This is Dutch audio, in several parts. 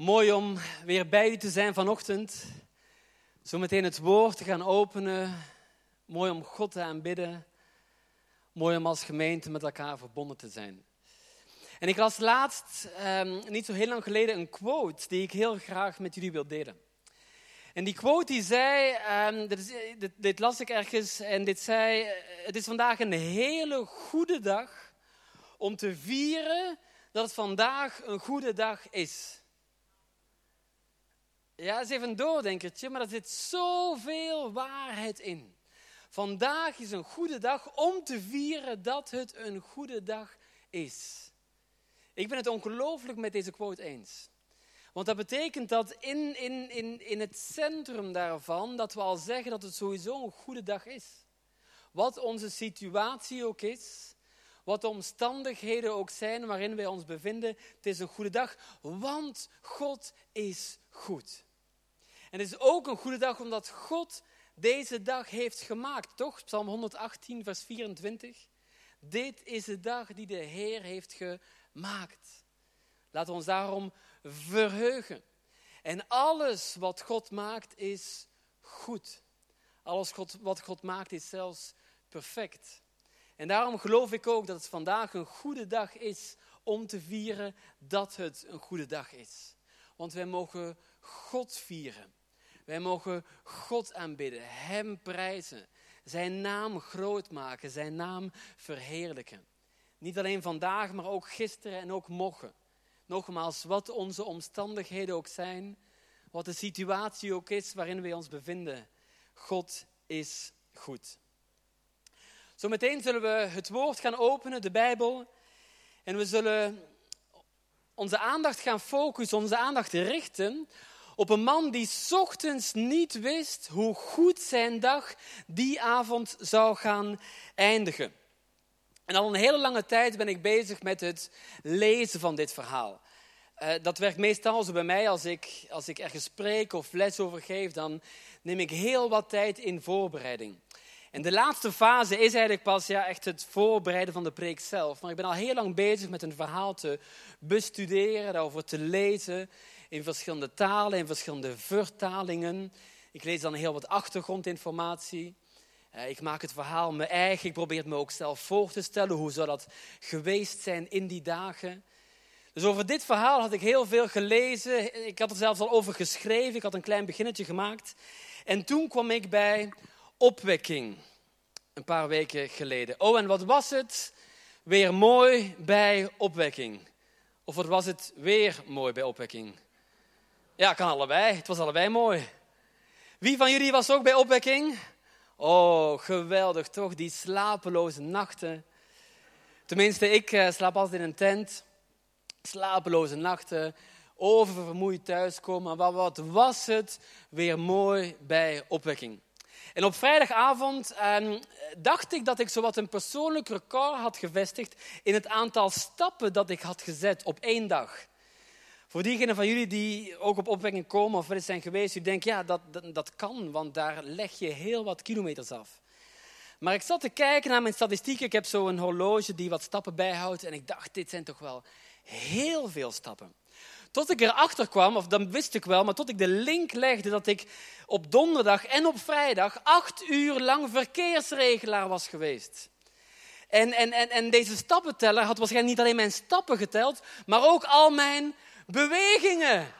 Mooi om weer bij u te zijn vanochtend. Zometeen het woord te gaan openen. Mooi om God te aanbidden. Mooi om als gemeente met elkaar verbonden te zijn. En ik las laatst, um, niet zo heel lang geleden, een quote die ik heel graag met jullie wil delen. En die quote die zei, um, dit, is, dit, dit, las ik ergens, en dit zei, het is vandaag een hele goede dag om te vieren dat het vandaag een goede dag is. Ja, is even een doordenkertje, maar er zit zoveel waarheid in. Vandaag is een goede dag om te vieren dat het een goede dag is. Ik ben het ongelooflijk met deze quote eens. Want dat betekent dat in, in, in, in het centrum daarvan, dat we al zeggen dat het sowieso een goede dag is. Wat onze situatie ook is, wat de omstandigheden ook zijn waarin wij ons bevinden, het is een goede dag, want God is goed. En het is ook een goede dag omdat God deze dag heeft gemaakt, toch? Psalm 118, vers 24. Dit is de dag die de Heer heeft gemaakt. Laten we ons daarom verheugen. En alles wat God maakt is goed. Alles wat God maakt is zelfs perfect. En daarom geloof ik ook dat het vandaag een goede dag is om te vieren dat het een goede dag is. Want wij mogen God vieren. Wij mogen God aanbidden, Hem prijzen, Zijn naam groot maken, Zijn naam verheerlijken. Niet alleen vandaag, maar ook gisteren en ook morgen. Nogmaals, wat onze omstandigheden ook zijn, wat de situatie ook is waarin we ons bevinden, God is goed. Zometeen zullen we het woord gaan openen, de Bijbel, en we zullen onze aandacht gaan focussen, onze aandacht richten op een man die ochtends niet wist hoe goed zijn dag die avond zou gaan eindigen. En al een hele lange tijd ben ik bezig met het lezen van dit verhaal. Uh, dat werkt meestal zo bij mij als ik, als ik ergens spreek of les over geef, dan neem ik heel wat tijd in voorbereiding. En de laatste fase is eigenlijk pas ja, echt het voorbereiden van de preek zelf. Maar ik ben al heel lang bezig met een verhaal te bestuderen, daarover te lezen in verschillende talen, in verschillende vertalingen. Ik lees dan heel wat achtergrondinformatie. Eh, ik maak het verhaal mijn eigen. Ik probeer het me ook zelf voor te stellen. Hoe zou dat geweest zijn in die dagen? Dus over dit verhaal had ik heel veel gelezen. Ik had er zelfs al over geschreven. Ik had een klein beginnetje gemaakt. En toen kwam ik bij opwekking. Een paar weken geleden. Oh, en wat was het? Weer mooi bij opwekking. Of wat was het weer mooi bij opwekking? Ja, kan allebei. Het was allebei mooi. Wie van jullie was ook bij opwekking? Oh, geweldig toch, die slapeloze nachten. Tenminste, ik uh, slaap altijd in een tent. Slapeloze nachten, oververmoeid thuiskomen. Maar wat was het weer mooi bij opwekking. En op vrijdagavond eh, dacht ik dat ik zowat een persoonlijk record had gevestigd in het aantal stappen dat ik had gezet op één dag. Voor diegenen van jullie die ook op opwekking komen of wel zijn geweest, die denken, ja, dat, dat, dat kan, want daar leg je heel wat kilometers af. Maar ik zat te kijken naar mijn statistieken. Ik heb zo'n horloge die wat stappen bijhoudt. En ik dacht, dit zijn toch wel heel veel stappen. Tot ik erachter kwam, of dan wist ik wel, maar tot ik de link legde dat ik op donderdag en op vrijdag acht uur lang verkeersregelaar was geweest. En, en, en, en deze stappenteller had waarschijnlijk niet alleen mijn stappen geteld, maar ook al mijn bewegingen.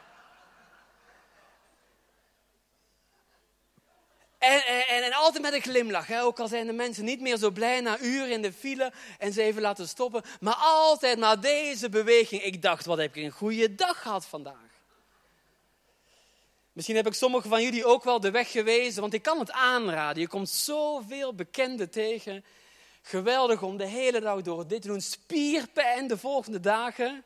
En, en, altijd met een glimlach. Hè? Ook al zijn de mensen niet meer zo blij na uren in de file en ze even laten stoppen. Maar altijd maar deze beweging. Ik dacht, wat heb ik een goede dag gehad vandaag. Misschien heb ik sommigen van jullie ook wel de weg gewezen, want ik kan het aanraden. Je komt zoveel bekenden tegen. Geweldig om de hele dag door dit te doen. Spierpijn de volgende dagen.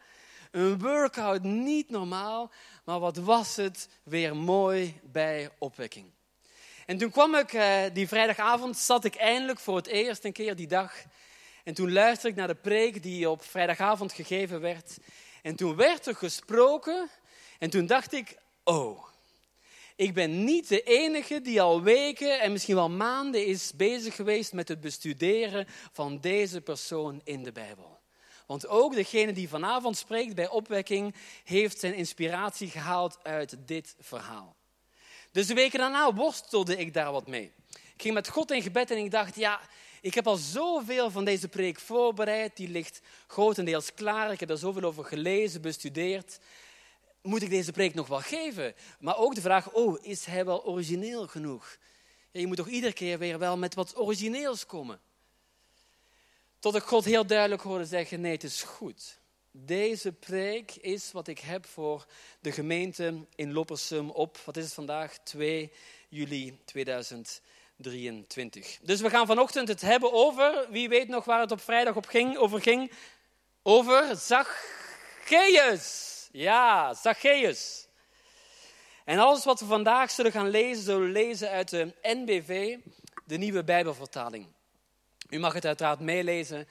Een workout niet normaal, maar wat was het weer mooi bij opwekking. En toen kwam ik, eh, die vrijdagavond, zat ik eindelijk voor het eerst een keer die dag. En toen luisterde ik naar de preek die op vrijdagavond gegeven werd. En toen werd er gesproken. En toen dacht ik, oh, ik ben niet de enige die al weken en misschien wel maanden is bezig geweest met het bestuderen van deze persoon in de Bijbel. Want ook degene die vanavond spreekt bij opwekking heeft zijn inspiratie gehaald uit dit verhaal. Dus de weken daarna worstelde ik daar wat mee. Ik ging met God in gebed en ik dacht, ja, ik heb al zoveel van deze preek voorbereid. Die ligt grotendeels klaar. Ik heb er zoveel over gelezen, bestudeerd. Moet ik deze preek nog wel geven? Maar ook de vraag, oh, is hij wel origineel genoeg? Ja, je moet toch iedere keer weer wel met wat origineels komen. Tot ik God heel duidelijk hoorde zeggen, nee, het is goed. Deze preek is wat ik heb voor de gemeente in Loppersum op, wat is het vandaag, 2 juli 2023. Dus we gaan vanochtend het hebben over, wie weet nog waar het op vrijdag op ging, over ging, over Zacchaeus. Ja, Zacchaeus. En alles wat we vandaag zullen gaan lezen, zullen we lezen uit de NBV, de nieuwe Bijbelvertaling. U mag het uiteraard meelezen,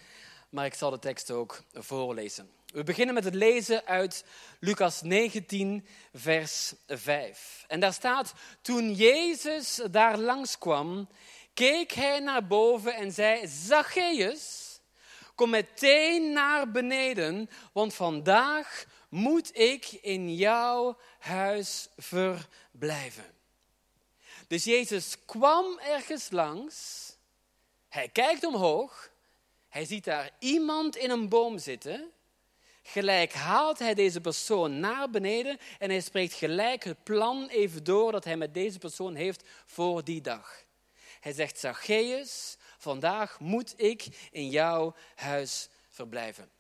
maar ik zal de tekst ook voorlezen. We beginnen met het lezen uit Lucas 19, vers 5. En daar staat, toen Jezus daar langskwam, keek hij naar boven en zei, Zacchaeus, kom meteen naar beneden, want vandaag moet ik in jouw huis verblijven. Dus Jezus kwam ergens langs, hij kijkt omhoog, hij ziet daar iemand in een boom zitten. Gelijk haalt hij deze persoon naar beneden en hij spreekt gelijk het plan even door dat hij met deze persoon heeft voor die dag. Hij zegt, Zacchaeus, vandaag moet ik in jouw huis verblijven.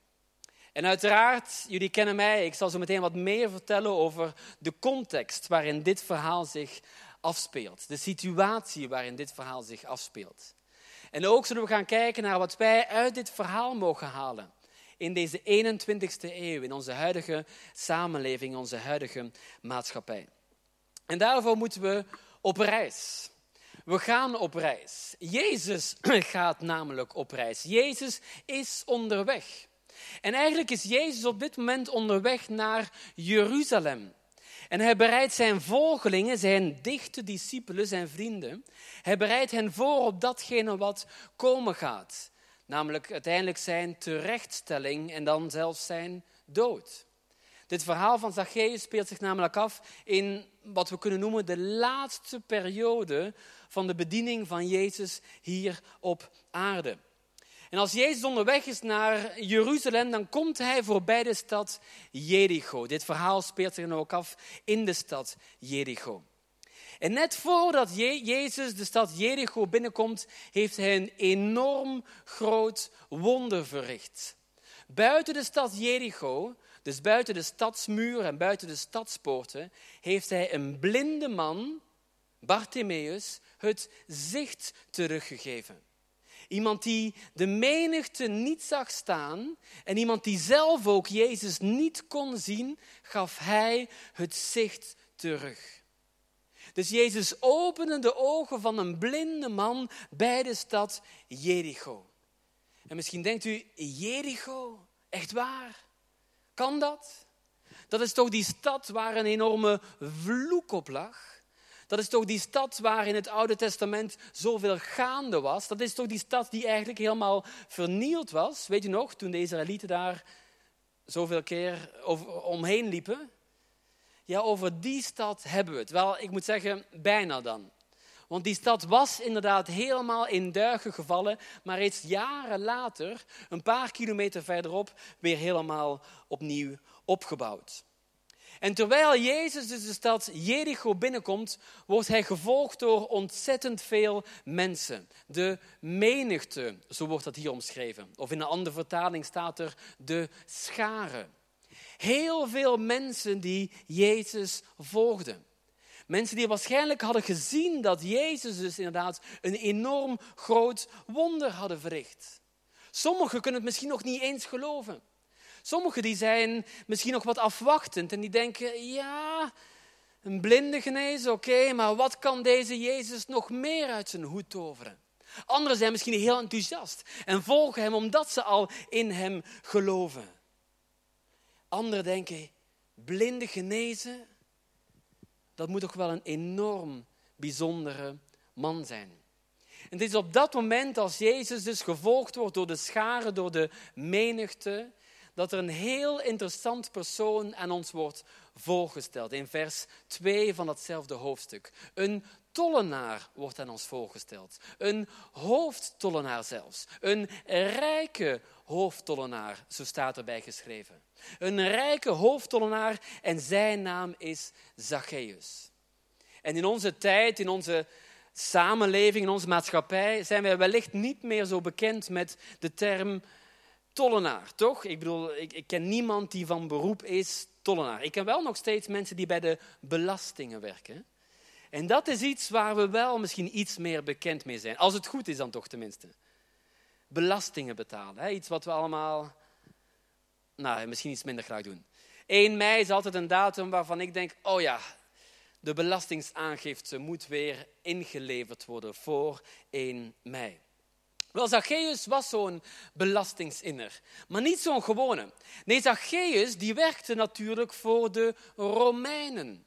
En uiteraard, jullie kennen mij, ik zal zo meteen wat meer vertellen over de context waarin dit verhaal zich afspeelt. De situatie waarin dit verhaal zich afspeelt. En ook zullen we gaan kijken naar wat wij uit dit verhaal mogen halen. In deze 21ste eeuw, in onze huidige samenleving, onze huidige maatschappij. En daarvoor moeten we op reis. We gaan op reis. Jezus gaat namelijk op reis. Jezus is onderweg. En eigenlijk is Jezus op dit moment onderweg naar Jeruzalem. En hij bereidt zijn volgelingen, zijn dichte discipelen, zijn vrienden, hij bereidt hen voor op datgene wat komen gaat. Namelijk uiteindelijk zijn terechtstelling en dan zelfs zijn dood. Dit verhaal van Zacchaeus speelt zich namelijk af in wat we kunnen noemen de laatste periode van de bediening van Jezus hier op aarde. En als Jezus onderweg is naar Jeruzalem, dan komt hij voorbij de stad Jericho. Dit verhaal speelt zich dan ook af in de stad Jericho. En net voordat Jezus de stad Jericho binnenkomt, heeft hij een enorm groot wonder verricht. Buiten de stad Jericho, dus buiten de stadsmuur en buiten de stadspoorten, heeft hij een blinde man, Bartimaeus, het zicht teruggegeven. Iemand die de menigte niet zag staan en iemand die zelf ook Jezus niet kon zien, gaf hij het zicht terug. Dus Jezus opende de ogen van een blinde man bij de stad Jericho. En misschien denkt u, Jericho, echt waar? Kan dat? Dat is toch die stad waar een enorme vloek op lag? Dat is toch die stad waar in het Oude Testament zoveel gaande was. Dat is toch die stad die eigenlijk helemaal vernield was. Weet je nog, toen de Israëlieten daar zoveel keer omheen liepen? Ja, over die stad hebben we het. Wel, ik moet zeggen, bijna dan. Want die stad was inderdaad helemaal in duigen gevallen, maar reeds jaren later, een paar kilometer verderop, weer helemaal opnieuw opgebouwd. En terwijl Jezus dus de stad Jericho binnenkomt, wordt hij gevolgd door ontzettend veel mensen. De menigte, zo wordt dat hier omschreven. Of in een andere vertaling staat er de scharen. Heel veel mensen die Jezus volgden. Mensen die waarschijnlijk hadden gezien dat Jezus dus inderdaad een enorm groot wonder hadden verricht. Sommigen kunnen het misschien nog niet eens geloven. Sommigen die zijn misschien nog wat afwachtend en die denken, ja, een blinde genezen, oké, maar wat kan deze Jezus nog meer uit zijn hoed toveren? Anderen zijn misschien heel enthousiast en volgen hem omdat ze al in hem geloven. Anderen denken, blinde genezen, dat moet toch wel een enorm bijzondere man zijn. En het is op dat moment als Jezus dus gevolgd wordt door de scharen, door de menigte, dat er een heel interessant persoon aan ons wordt voorgesteld. In vers 2 van datzelfde hoofdstuk. Een tollenaar wordt aan ons voorgesteld. Een hoofdtollenaar zelfs. Een rijke hoofdtollenaar, zo staat erbij geschreven. Een rijke hoofdtollenaar en zijn naam is Zacchaeus. En in onze tijd, in onze samenleving, in onze maatschappij, zijn wij wellicht niet meer zo bekend met de term tollenaar, toch? Ik bedoel, ik, ik, ken niemand die van beroep is tollenaar. Ik ken wel nog steeds mensen die bij de belastingen werken. En dat is iets waar we wel misschien iets meer bekend mee zijn. Als het goed is dan toch tenminste. Belastingen betalen. Hè? Iets wat we allemaal, nou, misschien iets minder graag doen. 1 mei is altijd een datum waarvan ik denk, oh ja, de belastingaangifte moet weer ingeleverd worden voor 1 mei. Wel, Zacchaeus was zo'n belastingsinner, maar niet zo'n gewone. Nee, Zacchaeus die werkte natuurlijk voor de Romeinen.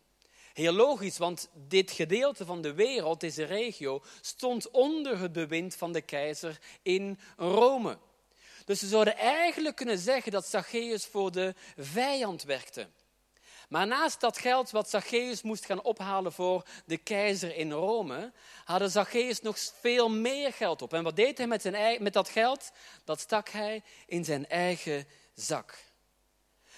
Heel logisch, want dit gedeelte van de wereld, deze regio, stond onder het bewind van de keizer in Rome. Dus we zouden eigenlijk kunnen zeggen dat Zacchaeus voor de vijand werkte. Maar naast dat geld wat Zacchaeus moest gaan ophalen voor de keizer in Rome, hadden Zacchaeus nog veel meer geld op. En wat deed hij met, zijn, met dat geld? Dat stak hij in zijn eigen zak.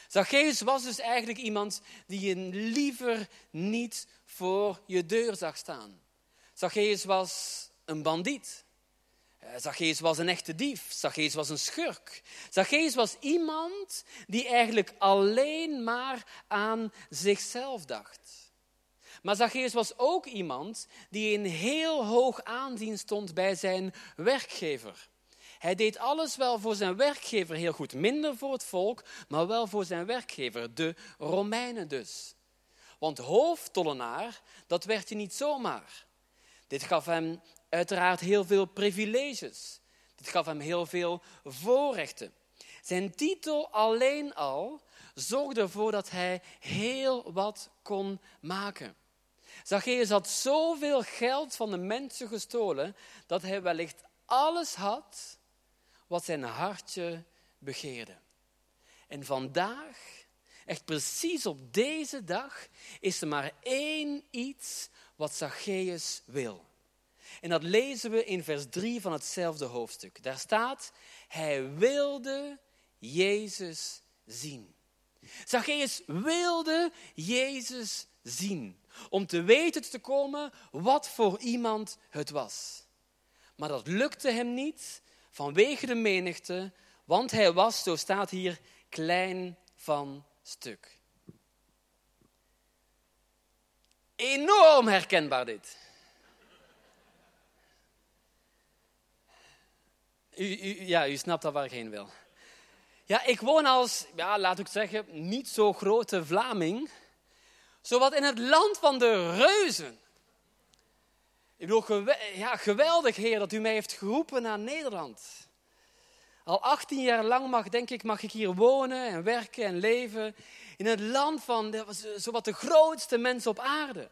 Zacchaeus was dus eigenlijk iemand die je liever niet voor je deur zag staan. Zacchaeus was een bandiet. Eh, Zacchaeus was een echte dief. Zacchaeus was een schurk. Zacchaeus was iemand die eigenlijk alleen maar aan zichzelf dacht. Maar Zacchaeus was ook iemand die in heel hoog aanzien stond bij zijn werkgever. Hij deed alles wel voor zijn werkgever heel goed. Minder voor het volk, maar wel voor zijn werkgever, de Romeinen dus. Want hoofdtollenaar, dat werd hij niet zomaar. Dit gaf hem uiteraard heel veel privileges. Dit gaf hem heel veel voorrechten. Zijn titel alleen al zorgde ervoor dat hij heel wat kon maken. Zacchaeus had zoveel geld van de mensen gestolen dat hij wellicht alles had wat zijn hartje begeerde. En vandaag, echt precies op deze dag, is er maar één iets wat Zacchaeus wil. En dat lezen we in vers 3 van hetzelfde hoofdstuk. Daar staat, hij wilde Jezus zien. Zacchaeus wilde Jezus zien. Om te weten te komen wat voor iemand het was. Maar dat lukte hem niet vanwege de menigte, want hij was, zo staat hier, klein van stuk. Enorm herkenbaar dit. U, ja, u snapt al waar ik heen wil. Ja, ik woon als, ja, laat ik zeggen, niet zo grote Vlaming, zowat in het land van de reuzen. Ik bedoel, ja, geweldig, Heer, dat u mij heeft geroepen naar Nederland. Al 18 jaar lang mag, denk ik, mag ik hier wonen en werken en leven in het land van de, zowat de grootste mensen op aarde.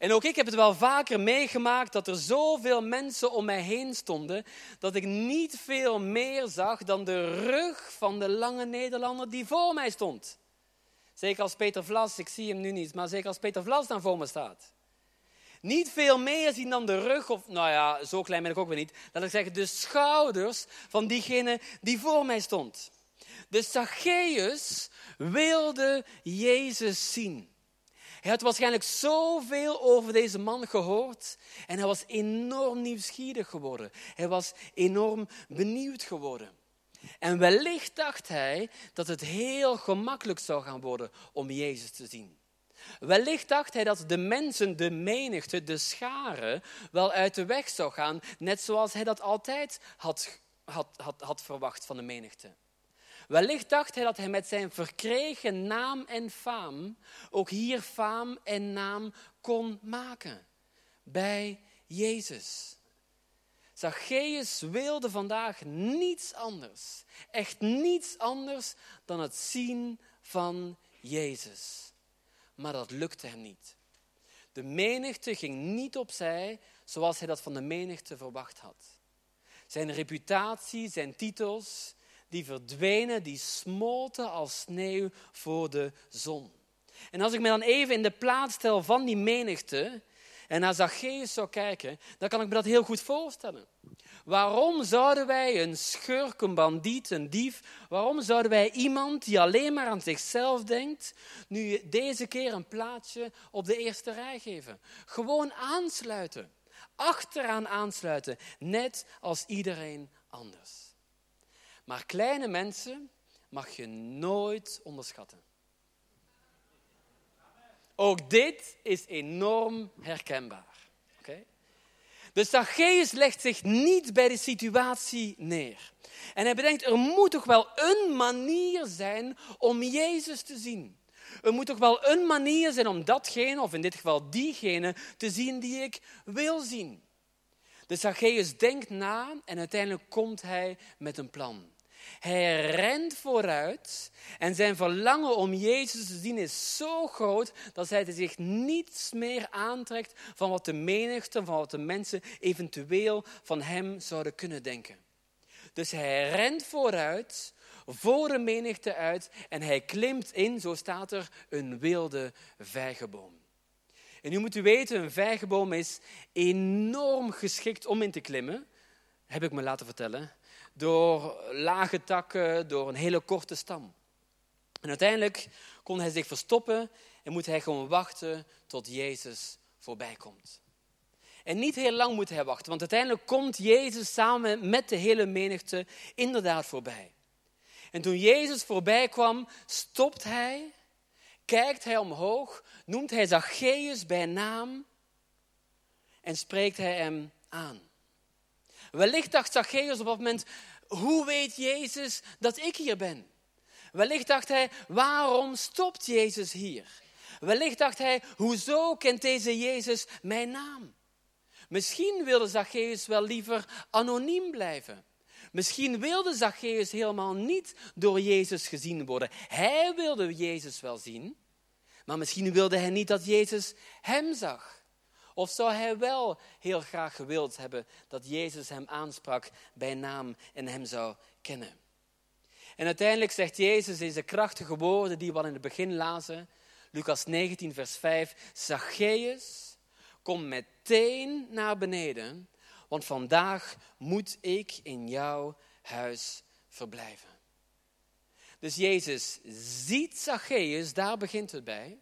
En ook ik heb het wel vaker meegemaakt dat er zoveel mensen om mij heen stonden, dat ik niet veel meer zag dan de rug van de lange Nederlander die voor mij stond. Zeker als Peter Vlas, ik zie hem nu niet, maar zeker als Peter Vlas dan voor me staat. Niet veel meer zien dan de rug, of nou ja, zo klein ben ik ook weer niet. Laat ik zeggen, de schouders van diegene die voor mij stond. Dus Zacchaeus wilde Jezus zien. Hij had waarschijnlijk zoveel over deze man gehoord en hij was enorm nieuwsgierig geworden. Hij was enorm benieuwd geworden. En wellicht dacht hij dat het heel gemakkelijk zou gaan worden om Jezus te zien. Wellicht dacht hij dat de mensen, de menigte, de scharen wel uit de weg zou gaan, net zoals hij dat altijd had, had, had, had verwacht van de menigte. Wellicht dacht hij dat hij met zijn verkregen naam en faam ook hier faam en naam kon maken bij Jezus. Zacchaeus wilde vandaag niets anders, echt niets anders dan het zien van Jezus. Maar dat lukte hem niet. De menigte ging niet opzij zoals hij dat van de menigte verwacht had. Zijn reputatie, zijn titels, die verdwenen, die smolten als sneeuw voor de zon. En als ik me dan even in de plaats stel van die menigte en naar Zacchaeus zou kijken, dan kan ik me dat heel goed voorstellen. Waarom zouden wij een schurk, een bandiet, een dief, waarom zouden wij iemand die alleen maar aan zichzelf denkt, nu deze keer een plaatsje op de eerste rij geven? Gewoon aansluiten, achteraan aansluiten, net als iedereen anders. Maar kleine mensen mag je nooit onderschatten. Ook dit is enorm herkenbaar. Okay? Dus Zacchaeus legt zich niet bij de situatie neer. En hij bedenkt, er moet toch wel een manier zijn om Jezus te zien. Er moet toch wel een manier zijn om datgene, of in dit geval diegene, te zien die ik wil zien. Dus Zacchaeus denkt na en uiteindelijk komt hij met een plan. Hij rent vooruit en zijn verlangen om Jezus te zien is zo groot dat hij zich niets meer aantrekt van wat de menigte, van wat de mensen eventueel van hem zouden kunnen denken. Dus hij rent vooruit, voor de menigte uit en hij klimt in, zo staat er, een wilde vijgenboom. En nu moet u weten, een vijgenboom is enorm geschikt om in te klimmen, heb ik me laten vertellen door lage takken, door een hele korte stam. En uiteindelijk kon hij zich verstoppen en moet hij gewoon wachten tot Jezus voorbij komt. En niet heel lang moet hij wachten, want uiteindelijk komt Jezus samen met de hele menigte inderdaad voorbij. En toen Jezus voorbij kwam, stopt hij, kijkt hij omhoog, noemt hij Zacchaeus bij naam en spreekt hij hem aan. Wellicht dacht Zacchaeus op dat moment, hoe weet Jezus dat ik hier ben? Wellicht dacht hij, waarom stopt Jezus hier? Wellicht dacht hij, hoezo kent deze Jezus mijn naam? Misschien wilde Zacchaeus wel liever anoniem blijven. Misschien wilde Zacchaeus helemaal niet door Jezus gezien worden. Hij wilde Jezus wel zien, maar misschien wilde hij niet dat Jezus hem zag. Of zou hij wel heel graag gewild hebben dat Jezus hem aansprak bij naam en hem zou kennen? En uiteindelijk zegt Jezus deze krachtige woorden die we al in het begin lazen. Lucas 19, vers 5. Zacchaeus, kom meteen naar beneden, want vandaag moet ik in jouw huis verblijven. Dus Jezus ziet Zacchaeus, daar begint het bij.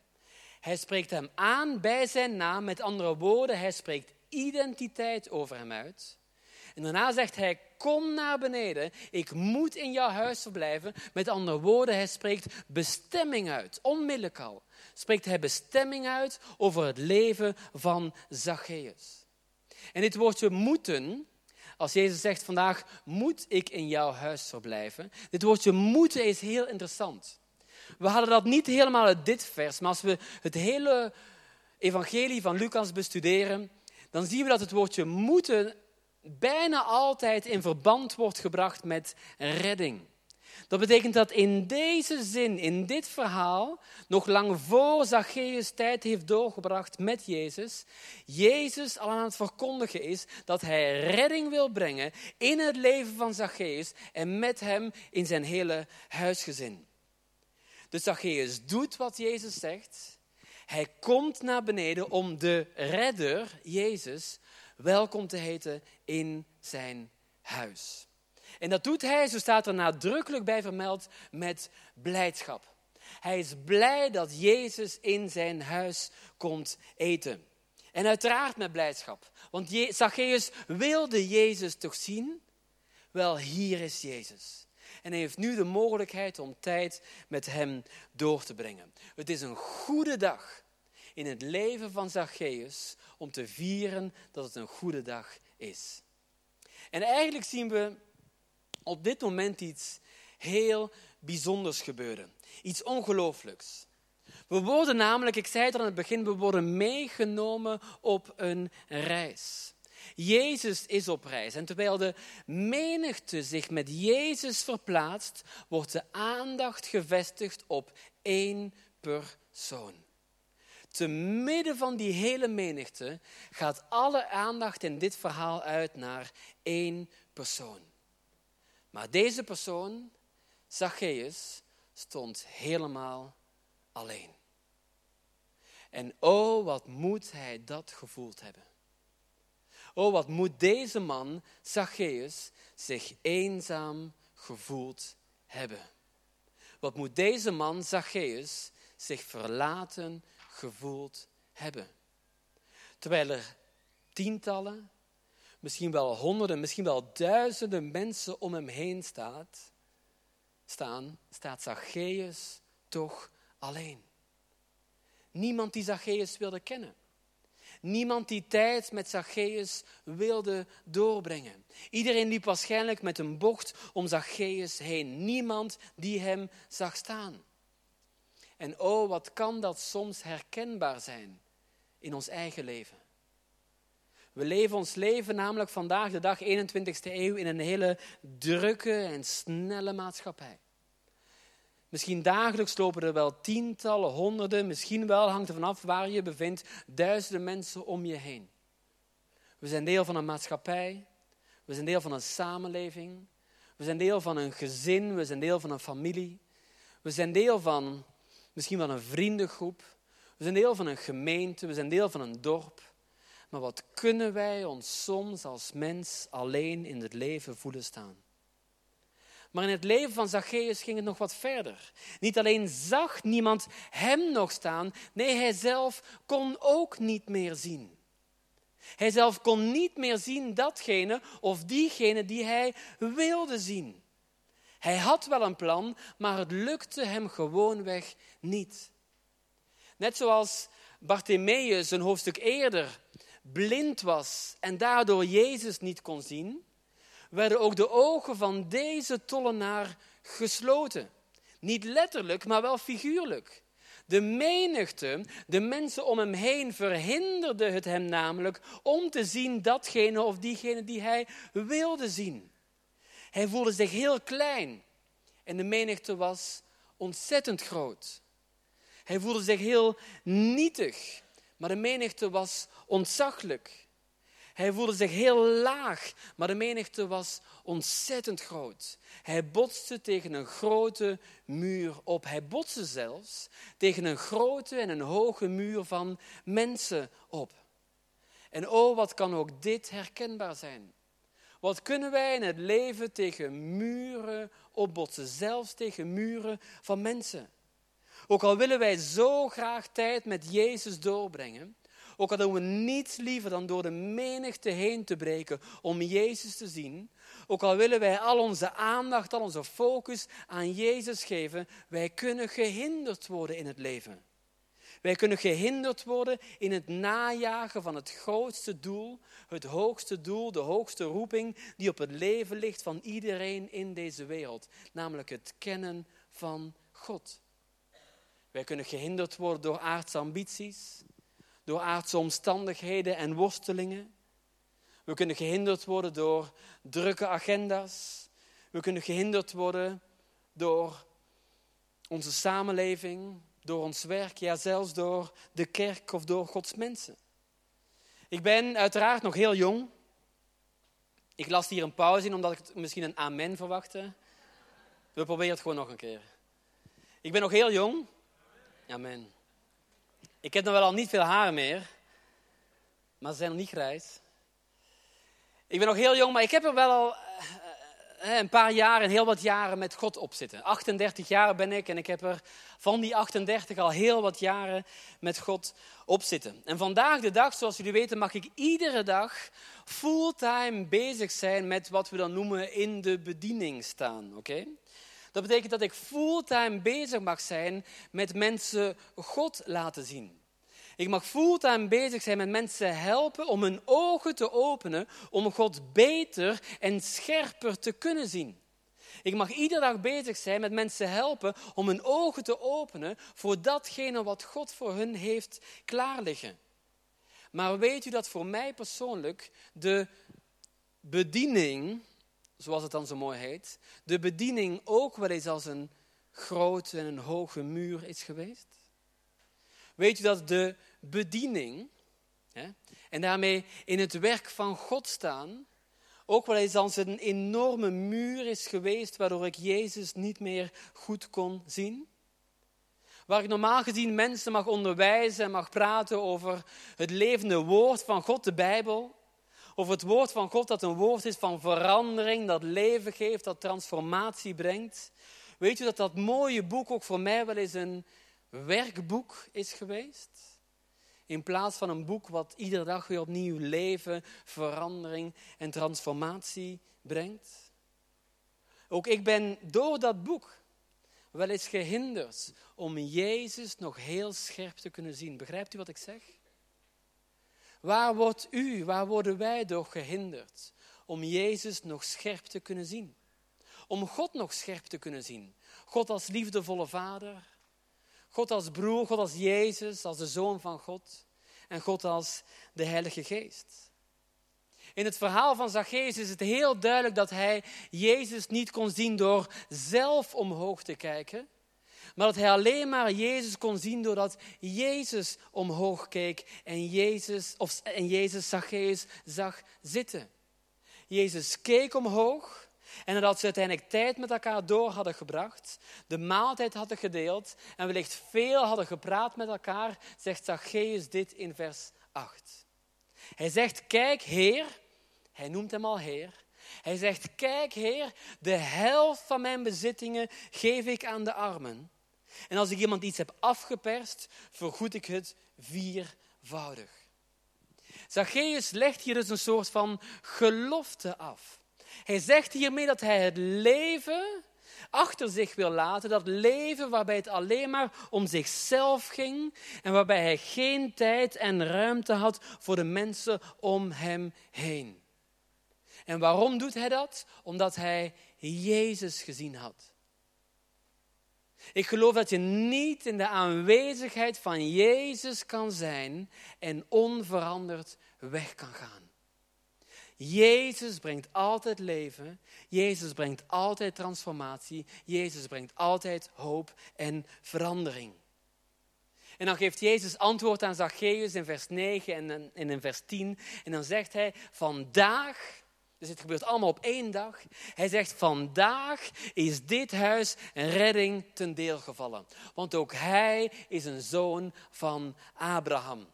Hij spreekt hem aan bij zijn naam. Met andere woorden, hij spreekt identiteit over hem uit. En daarna zegt hij, kom naar beneden, ik moet in jouw huis verblijven. Met andere woorden, hij spreekt bestemming uit, onmiddellijk al. Spreekt hij bestemming uit over het leven van Zacchaeus. En dit woordje moeten, als Jezus zegt vandaag, moet ik in jouw huis verblijven. Dit woordje moeten is heel interessant. We hadden dat niet helemaal uit dit vers, maar als we het hele evangelie van Lucas bestuderen, dan zien we dat het woordje moeten bijna altijd in verband wordt gebracht met redding. Dat betekent dat in deze zin, in dit verhaal, nog lang voor Zacchaeus tijd heeft doorgebracht met Jezus, Jezus al aan het verkondigen is dat hij redding wil brengen in het leven van Zacchaeus en met hem in zijn hele huisgezin. Dus Zacchaeus doet wat Jezus zegt. Hij komt naar beneden om de redder, Jezus, welkom te heten in zijn huis. En dat doet hij, zo staat er nadrukkelijk bij vermeld, met blijdschap. Hij is blij dat Jezus in zijn huis komt eten. En uiteraard met blijdschap. Want Zacchaeus wilde Jezus toch zien? Wel, hier is Jezus. En hij heeft nu de mogelijkheid om tijd met hem door te brengen. Het is een goede dag in het leven van Zacchaeus om te vieren dat het een goede dag is. En eigenlijk zien we op dit moment iets heel bijzonders gebeuren. Iets ongelooflijks. We worden namelijk, ik zei het al aan het begin, we worden meegenomen op een reis. Jezus is op reis. En terwijl de menigte zich met Jezus verplaatst, wordt de aandacht gevestigd op één persoon. Te midden van die hele menigte gaat alle aandacht in dit verhaal uit naar één persoon. Maar deze persoon Zacchaeus stond helemaal alleen. En oh, wat moet hij dat gevoeld hebben. Oh, wat moet deze man, Zacchaeus, zich eenzaam gevoeld hebben. Wat moet deze man, Zacchaeus, zich verlaten gevoeld hebben. Terwijl er tientallen, misschien wel honderden, misschien wel duizenden mensen om hem heen staat, staan, staat Zacchaeus toch alleen. Niemand die Zacchaeus wilde kennen. Niemand die tijd met Zacchaeus wilde doorbrengen. Iedereen liep waarschijnlijk met een bocht om Zacchaeus heen. Niemand die hem zag staan. En oh, wat kan dat soms herkenbaar zijn in ons eigen leven. We leven ons leven namelijk vandaag de dag, 21ste eeuw, in een hele drukke en snelle maatschappij. Misschien dagelijks lopen er wel tientallen, honderden, misschien wel, hangt er vanaf waar je bevindt, duizenden mensen om je heen. We zijn deel van een maatschappij, we zijn deel van een samenleving, we zijn deel van een gezin, we zijn deel van een familie, we zijn deel van misschien wel een vriendengroep, we zijn deel van een gemeente, we zijn deel van een dorp. Maar wat kunnen wij ons soms als mens alleen in het leven voelen staan? Maar in het leven van Zacchaeus ging het nog wat verder. Niet alleen zag niemand hem nog staan, nee, hij zelf kon ook niet meer zien. Hij zelf kon niet meer zien datgene of diegene die hij wilde zien. Hij had wel een plan, maar het lukte hem gewoonweg niet. Net zoals Bartimaeus een hoofdstuk eerder blind was en daardoor Jezus niet kon zien, werden ook de ogen van deze tollenaar gesloten. Niet letterlijk, maar wel figuurlijk. De menigte, de mensen om hem heen, verhinderden het hem namelijk om te zien datgene of diegene die hij wilde zien. Hij voelde zich heel klein en de menigte was ontzettend groot. Hij voelde zich heel nietig, maar de menigte was ontzaglijk. Hij voelde zich heel laag, maar de menigte was ontzettend groot. Hij botste tegen een grote muur op. Hij botste zelfs tegen een grote en een hoge muur van mensen op. En oh, wat kan ook dit herkenbaar zijn? Wat kunnen wij in het leven tegen muren opbotsen, zelfs tegen muren van mensen? Ook al willen wij zo graag tijd met Jezus doorbrengen, ook al doen we niets liever dan door de menigte heen te breken om Jezus te zien. Ook al willen wij al onze aandacht, al onze focus aan Jezus geven, wij kunnen gehinderd worden in het leven. Wij kunnen gehinderd worden in het najagen van het grootste doel, het hoogste doel, de hoogste roeping die op het leven ligt van iedereen in deze wereld, namelijk het kennen van God. Wij kunnen gehinderd worden door aardse ambities, door aardse omstandigheden en worstelingen. We kunnen gehinderd worden door drukke agenda's. We kunnen gehinderd worden door onze samenleving, door ons werk, ja zelfs door de kerk of door Gods mensen. Ik ben uiteraard nog heel jong. Ik las hier een pauze in omdat ik misschien een amen verwachtte. We proberen het gewoon nog een keer. Ik ben nog heel jong. Amen. Ik heb nog wel al niet veel haar meer, maar ze zijn nog niet grijs. Ik ben nog heel jong, maar ik heb er wel al uh, een paar jaren, heel wat jaren met God op zitten. 38 jaar ben ik en ik heb er van die 38 al heel wat jaren met God op zitten. En vandaag de dag, zoals jullie weten, mag ik iedere dag fulltime bezig zijn met wat we dan noemen in de bediening staan. Oké? Dat betekent dat ik fulltime bezig mag zijn met mensen God laten zien. Ik mag fulltime bezig zijn met mensen helpen om hun ogen te openen, om God beter en scherper te kunnen zien. Ik mag iedere dag bezig zijn met mensen helpen om hun ogen te openen voor datgene wat God voor hun heeft klaarliggen. Maar weet u dat voor mij persoonlijk de bediening zoals het dan zo mooi heet, de bediening ook wel eens als een grote en een hoge muur is geweest? Weet u dat de bediening hè, en daarmee in het werk van God staan ook wel eens als een enorme muur is geweest waardoor ik Jezus niet meer goed kon zien. Waar ik normaal gezien mensen mag onderwijzen en mag praten over het levende woord van God, de Bijbel. Over het woord van God dat een woord is van verandering, dat leven geeft, dat transformatie brengt. Weet u dat dat mooie boek ook voor mij wel eens een werkboek is geweest? In plaats van een boek wat iedere dag weer opnieuw leven, verandering en transformatie brengt. Ook ik ben door dat boek wel eens gehinderd om Jezus nog heel scherp te kunnen zien. Begrijpt u wat ik zeg? Waar wordt u, waar worden wij door gehinderd om Jezus nog scherp te kunnen zien? Om God nog scherp te kunnen zien. God als liefdevolle vader, God als broer, God als Jezus, als de Zoon van God en God als de Heilige Geest. In het verhaal van Zacchaeus is het heel duidelijk dat hij Jezus niet kon zien door zelf omhoog te kijken, maar dat hij alleen maar Jezus kon zien doordat Jezus omhoog keek en Jezus, of, en Jezus Zacchaeus zag zitten. Jezus keek omhoog en nadat ze uiteindelijk tijd met elkaar door hadden gebracht, de maaltijd hadden gedeeld en wellicht veel hadden gepraat met elkaar, zegt Zacchaeus dit in vers 8. Hij zegt, kijk Heer, hij noemt hem al Heer. Hij zegt, kijk Heer, de helft van mijn bezittingen geef ik aan de armen. En als ik iemand iets heb afgeperst, vergoed ik het viervoudig. Zacchaeus legt hier dus een soort van gelofte af. Hij zegt hiermee dat hij het leven achter zich wil laten. Dat leven waarbij het alleen maar om zichzelf ging en waarbij hij geen tijd en ruimte had voor de mensen om hem heen. En waarom doet hij dat? Omdat hij Jezus gezien had. Ik geloof dat je niet in de aanwezigheid van Jezus kan zijn en onveranderd weg kan gaan. Jezus brengt altijd leven. Jezus brengt altijd transformatie. Jezus brengt altijd hoop en verandering. En dan geeft Jezus antwoord aan Zacchaeus in vers 9 en in vers 10. En dan zegt hij, vandaag, dus het gebeurt allemaal op één dag. Hij zegt, vandaag is dit huis een redding ten deel gevallen. Want ook hij is een zoon van Abraham.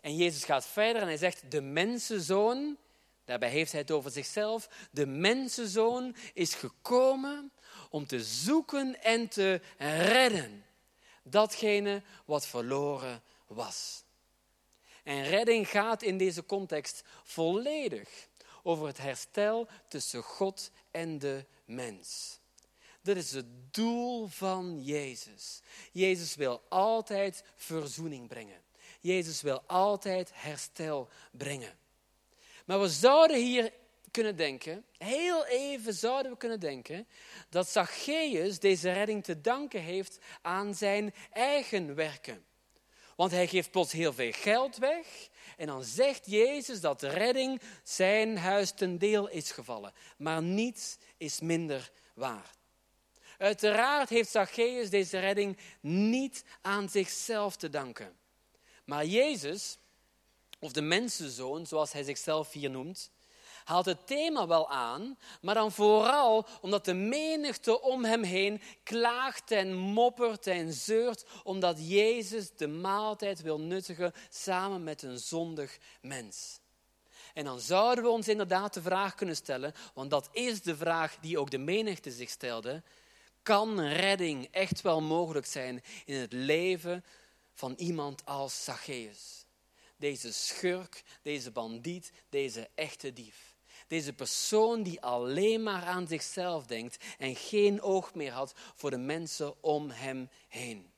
En Jezus gaat verder en hij zegt, de mensenzoon Daarbij heeft hij het over zichzelf. De mensenzoon is gekomen om te zoeken en te redden. Datgene wat verloren was. En redding gaat in deze context volledig over het herstel tussen God en de mens. Dat is het doel van Jezus. Jezus wil altijd verzoening brengen. Jezus wil altijd herstel brengen. Maar we zouden hier kunnen denken, heel even zouden we kunnen denken, dat Zacchaeus deze redding te danken heeft aan zijn eigen werken. Want hij geeft plots heel veel geld weg en dan zegt Jezus dat de redding zijn huis ten deel is gevallen. Maar niets is minder waar. Uiteraard heeft Zacchaeus deze redding niet aan zichzelf te danken. Maar Jezus of de mensenzoon, zoals hij zichzelf hier noemt, haalt het thema wel aan, maar dan vooral omdat de menigte om hem heen klaagt en moppert en zeurt, omdat Jezus de maaltijd wil nuttigen samen met een zondig mens. En dan zouden we ons inderdaad de vraag kunnen stellen, want dat is de vraag die ook de menigte zich stelde, kan redding echt wel mogelijk zijn in het leven van iemand als Zacchaeus? deze schurk, deze bandiet, deze echte dief. Deze persoon die alleen maar aan zichzelf denkt en geen oog meer had voor de mensen om hem heen.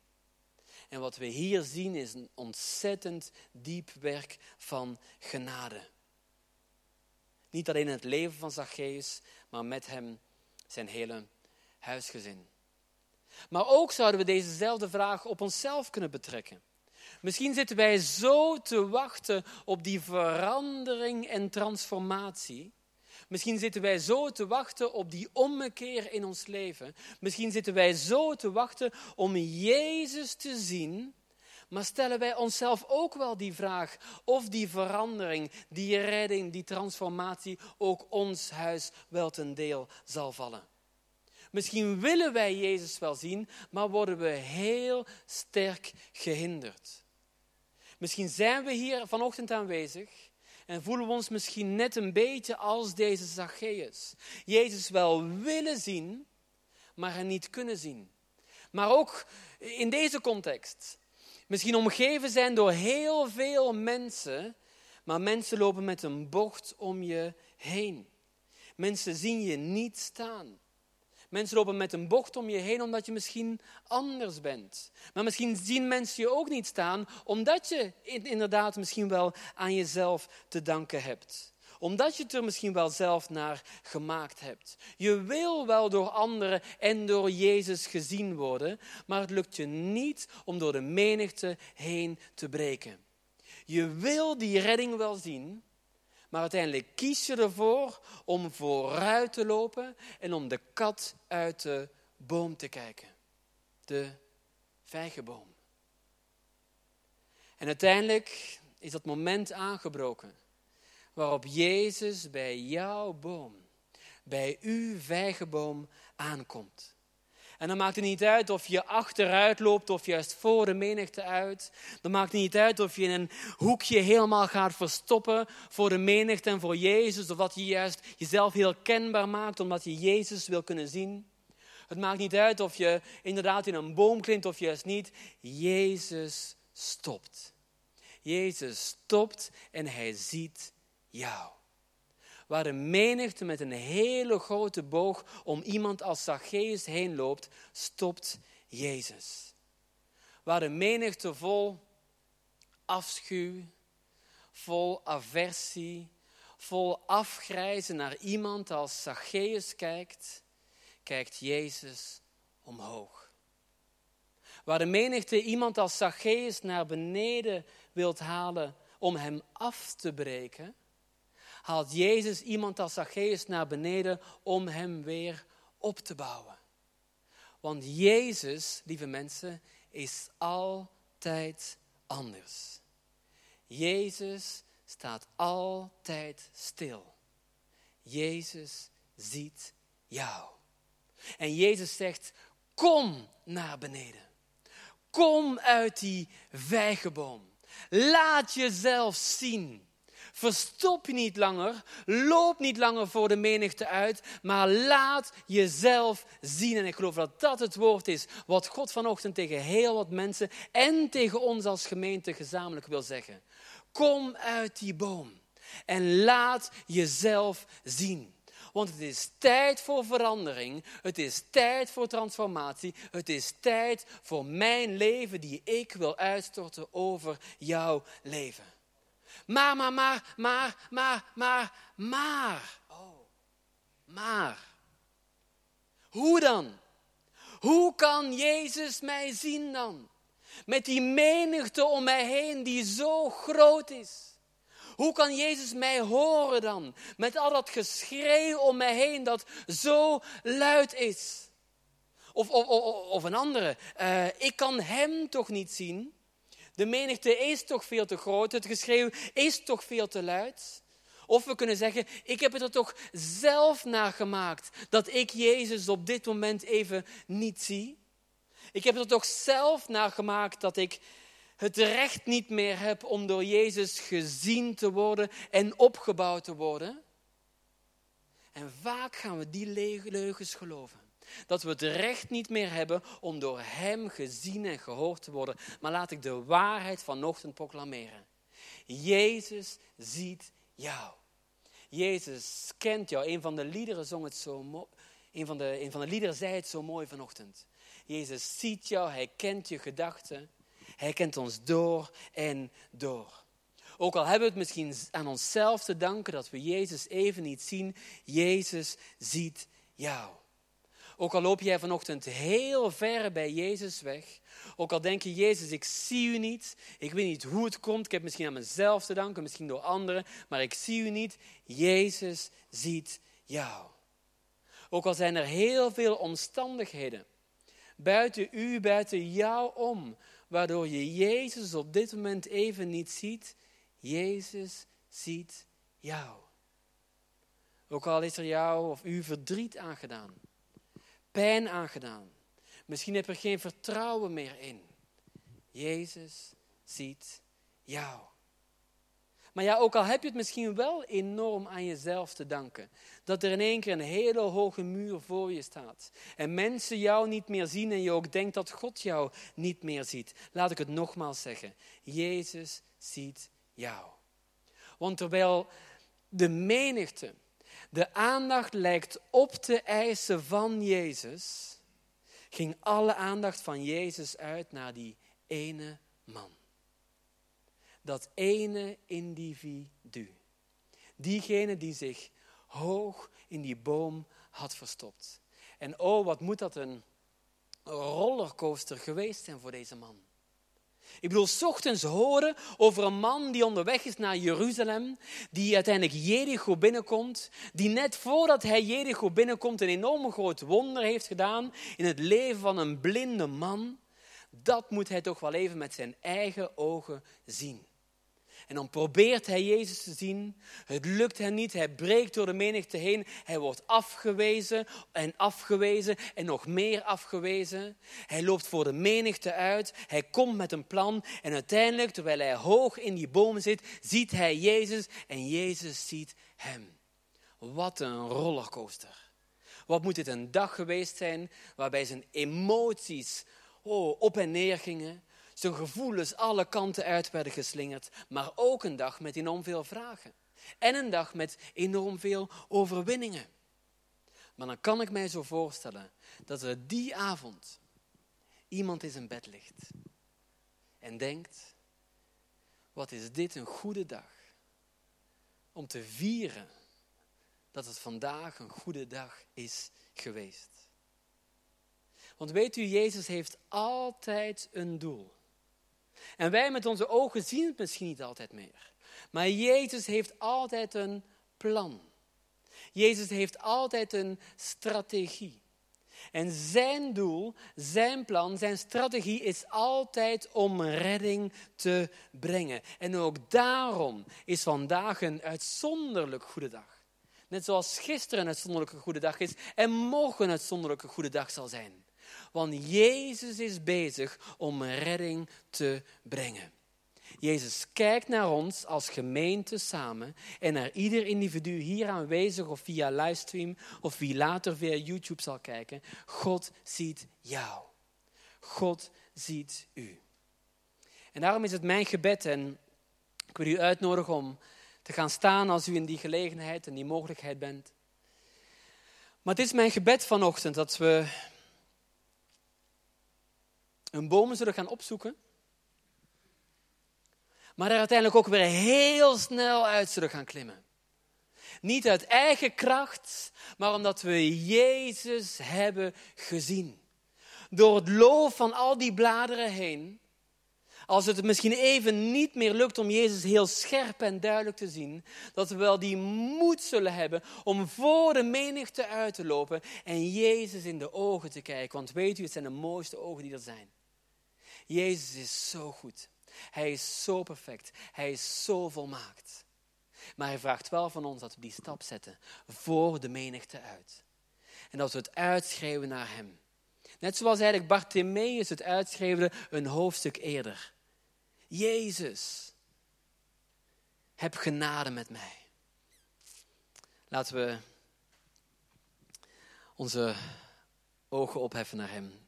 En wat we hier zien is een ontzettend diep werk van genade. Niet alleen in het leven van Zacchaeus, maar met hem zijn hele huisgezin. Maar ook zouden we dezezelfde vraag op onszelf kunnen betrekken. Misschien zitten wij zo te wachten op die verandering en transformatie. Misschien zitten wij zo te wachten op die ommekeer in ons leven. Misschien zitten wij zo te wachten om Jezus te zien, Maar stellen wij onszelf ook wel die vraag of die verandering, die redding, die transformatie ook ons huis wel ten deel zal vallen? Misschien willen wij Jezus wel zien, maar worden we heel sterk gehinderd. Misschien zijn we hier vanochtend aanwezig en voelen we ons misschien net een beetje als deze Zacchaeus. Jezus wel willen zien, maar niet kunnen zien. Maar ook in deze context. Misschien omgeven zijn door heel veel mensen, maar mensen lopen met een bocht om je heen. Mensen zien je niet staan. Mensen lopen met een bocht om je heen omdat je misschien anders bent. Maar misschien zien mensen je ook niet staan omdat je inderdaad misschien wel aan jezelf te danken hebt. Omdat je het er misschien wel zelf naar gemaakt hebt. Je wil wel door anderen en door Jezus gezien worden, maar het lukt je niet om door de menigte heen te breken. Je wil die redding wel zien, maar uiteindelijk kies je ervoor om vooruit te lopen en om de kat uit de boom te kijken. De vijgenboom. En uiteindelijk is dat moment aangebroken waarop Jezus bij jouw boom, bij uw vijgenboom aankomt. En dan maakt het niet uit of je achteruit loopt of juist voor de menigte uit. Dan maakt het niet uit of je in een hoekje helemaal gaat verstoppen voor de menigte en voor Jezus. Of dat je juist jezelf heel kenbaar maakt omdat je Jezus wil kunnen zien. Het maakt niet uit of je inderdaad in een boom klimt of juist niet. Jezus stopt. Jezus stopt en hij ziet jou waar een menigte met een hele grote boog om iemand als Zacchaeus heen loopt, stopt Jezus. Waar een menigte vol afschuw, vol aversie, vol afgrijzen naar iemand als Zacchaeus kijkt, kijkt Jezus omhoog. Waar de menigte iemand als Zacchaeus naar beneden wilt halen om hem af te breken, haalt Jezus iemand als Zacchaeus naar beneden om hem weer op te bouwen. Want Jezus, lieve mensen, is altijd anders. Jezus staat altijd stil. Jezus ziet jou. En Jezus zegt: Kom naar beneden. Kom uit die vijgenboom. Laat jezelf zien. Verstop je niet langer, loop niet langer voor de menigte uit, maar laat jezelf zien. En ik geloof dat dat het woord is wat God vanochtend tegen heel wat mensen en tegen ons als gemeente gezamenlijk wil zeggen. Kom uit die boom en laat jezelf zien. Want het is tijd voor verandering. Het is tijd voor transformatie. Het is tijd voor mijn leven die ik wil uitstorten over jouw leven. Maar, maar, maar, maar, maar, maar, maar. Maar. Hoe dan? Hoe kan Jezus mij zien dan? Met die menigte om mij heen die zo groot is. Hoe kan Jezus mij horen dan? Met al dat geschreeuw om mij heen dat zo luid is. Of, of, of, of een andere. Uh, ik kan Hem toch niet zien? De menigte is toch veel te groot, het geschreeuw is toch veel te luid. Of we kunnen zeggen, ik heb het er toch zelf naar gemaakt dat ik Jezus op dit moment even niet zie. Ik heb het er toch zelf naar gemaakt dat ik het recht niet meer heb om door Jezus gezien te worden en opgebouwd te worden. En vaak gaan we die leugens geloven. Dat we het recht niet meer hebben om door Hem gezien en gehoord te worden. Maar laat ik de waarheid vanochtend proclameren. Jezus ziet jou. Jezus kent jou. Een van de liederen zong het zo mooi. Van, de, een van de liederen zei het zo mooi vanochtend. Jezus ziet jou, hij kent je gedachten. Hij kent ons door en door. Ook al hebben we het misschien aan onszelf te danken dat we Jezus even niet zien, Jezus ziet jou. Ook al loop jij vanochtend heel ver bij Jezus weg. Ook al denk je, Jezus, ik zie u niet. Ik weet niet hoe het komt. Ik heb misschien aan mezelf te danken, misschien door anderen. Maar ik zie u niet. Jezus ziet jou. Ook al zijn er heel veel omstandigheden buiten u, buiten jou om, waardoor je Jezus op dit moment even niet ziet. Jezus ziet jou. Ook al is er jou of u verdriet aangedaan, pijn aangedaan. Misschien heb je er geen vertrouwen meer in. Jezus ziet jou. Maar ja, ook al heb je het misschien wel enorm aan jezelf te danken. Dat er in één keer een hele hoge muur voor je staat. En mensen jou niet meer zien en je ook denkt dat God jou niet meer ziet. Laat ik het nogmaals zeggen. Jezus ziet jou. Want terwijl de menigte de aandacht lijkt op te eisen van Jezus, ging alle aandacht van Jezus uit naar die ene man dat ene individu. Diegene die zich hoog in die boom had verstopt. En oh, wat moet dat een rollercoaster geweest zijn voor deze man. Ik bedoel, ochtends horen over een man die onderweg is naar Jeruzalem, die uiteindelijk Jericho binnenkomt, die net voordat hij Jericho binnenkomt een enorm groot wonder heeft gedaan in het leven van een blinde man. Dat moet hij toch wel even met zijn eigen ogen zien. En dan probeert hij Jezus te zien. Het lukt hem niet. Hij breekt door de menigte heen. Hij wordt afgewezen en afgewezen en nog meer afgewezen. Hij loopt voor de menigte uit. Hij komt met een plan. En uiteindelijk, terwijl hij hoog in die boom zit, ziet hij Jezus en Jezus ziet hem. Wat een rollercoaster. Wat moet dit een dag geweest zijn waarbij zijn emoties oh, op en neer gingen zijn gevoelens alle kanten uit werden geslingerd, maar ook een dag met enorm veel vragen. En een dag met enorm veel overwinningen. Maar dan kan ik mij zo voorstellen dat er die avond iemand in zijn bed ligt en denkt, wat is dit een goede dag om te vieren dat het vandaag een goede dag is geweest. Want weet u, Jezus heeft altijd een doel. En wij met onze ogen zien het misschien niet altijd meer. Maar Jezus heeft altijd een plan. Jezus heeft altijd een strategie. En zijn doel, zijn plan, zijn strategie is altijd om redding te brengen. En ook daarom is vandaag een uitzonderlijk goede dag. Net zoals gisteren een uitzonderlijke goede dag is en morgen een uitzonderlijke goede dag zal zijn. Want Jezus is bezig om redding te brengen. Jezus kijkt naar ons als gemeente samen en naar ieder individu hier aanwezig of via livestream of wie later via YouTube zal kijken. God ziet jou. God ziet u. En daarom is het mijn gebed en ik wil u uitnodigen om te gaan staan als u in die gelegenheid en die mogelijkheid bent. Maar het is mijn gebed vanochtend dat we hun bomen zullen gaan opzoeken. Maar er uiteindelijk ook weer heel snel uit zullen gaan klimmen. Niet uit eigen kracht, maar omdat we Jezus hebben gezien. Door het loof van al die bladeren heen, als het misschien even niet meer lukt om Jezus heel scherp en duidelijk te zien, dat we wel die moed zullen hebben om voor de menigte uit te lopen en Jezus in de ogen te kijken. Want weet u, het zijn de mooiste ogen die er zijn. Jezus is zo goed. Hij is zo perfect. Hij is zo volmaakt. Maar hij vraagt wel van ons dat we die stap zetten voor de menigte uit. En dat we het uitschreeuwen naar hem. Net zoals eigenlijk Bartimaeus het uitschreeuwde een hoofdstuk eerder. Jezus, heb genade met mij. Laten we onze ogen opheffen naar hem.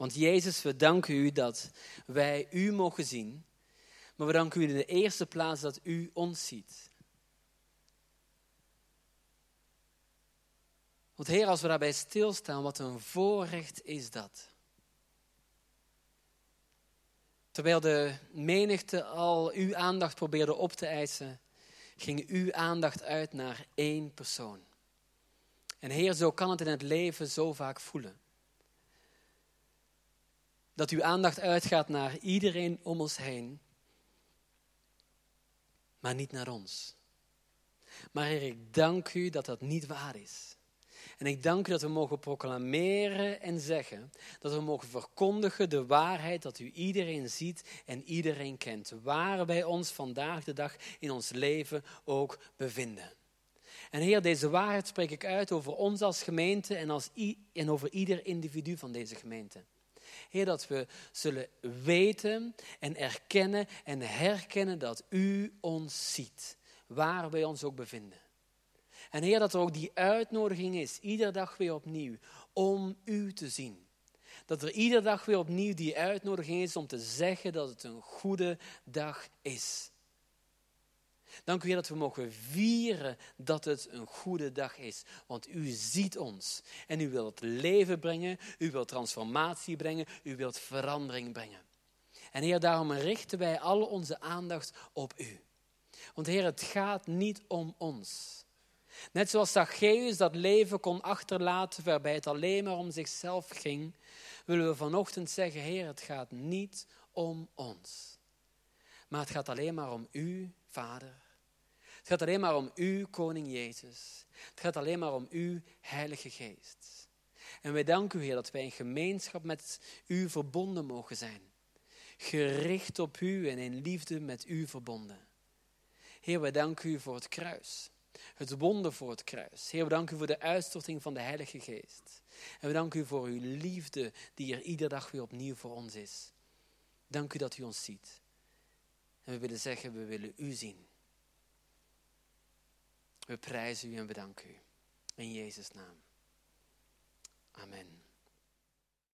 Want Jezus, we danken u dat wij u mogen zien. Maar we danken u in de eerste plaats dat u ons ziet. Want Heer, als we daarbij stilstaan, wat een voorrecht is dat. Terwijl de menigte al uw aandacht probeerde op te eisen, ging uw aandacht uit naar één persoon. En Heer, zo kan het in het leven zo vaak voelen dat uw aandacht uitgaat naar iedereen om ons heen, maar niet naar ons. Maar Heer, ik dank u dat dat niet waar is. En ik dank u dat we mogen proclameren en zeggen, dat we mogen verkondigen de waarheid dat u iedereen ziet en iedereen kent, waar wij ons vandaag de dag in ons leven ook bevinden. En Heer, deze waarheid spreek ik uit over ons als gemeente en, als en over ieder individu van deze gemeente. Heer, dat we zullen weten en erkennen en herkennen dat U ons ziet, waar wij ons ook bevinden. En Heer, dat er ook die uitnodiging is, iedere dag weer opnieuw, om U te zien. Dat er iedere dag weer opnieuw die uitnodiging is om te zeggen dat het een goede dag is. Dank u Heer dat we mogen vieren dat het een goede dag is. Want u ziet ons en u wilt leven brengen, u wilt transformatie brengen, u wilt verandering brengen. En Heer, daarom richten wij al onze aandacht op u. Want Heer, het gaat niet om ons. Net zoals Zacchaeus dat leven kon achterlaten waarbij het alleen maar om zichzelf ging, willen we vanochtend zeggen, Heer, het gaat niet om ons. Maar het gaat alleen maar om u, Vader. Het gaat alleen maar om u, Koning Jezus. Het gaat alleen maar om u, Heilige Geest. En wij danken u, Heer, dat wij in gemeenschap met u verbonden mogen zijn. Gericht op u en in liefde met u verbonden. Heer, wij danken u voor het kruis het wonder voor het kruis. Heer, we danken u voor de uitstorting van de Heilige Geest. En we danken u voor uw liefde die er iedere dag weer opnieuw voor ons is. Dank u dat u ons ziet. En we willen zeggen, we willen u zien. We prijzen u en bedanken u. In Jezus' naam. Amen.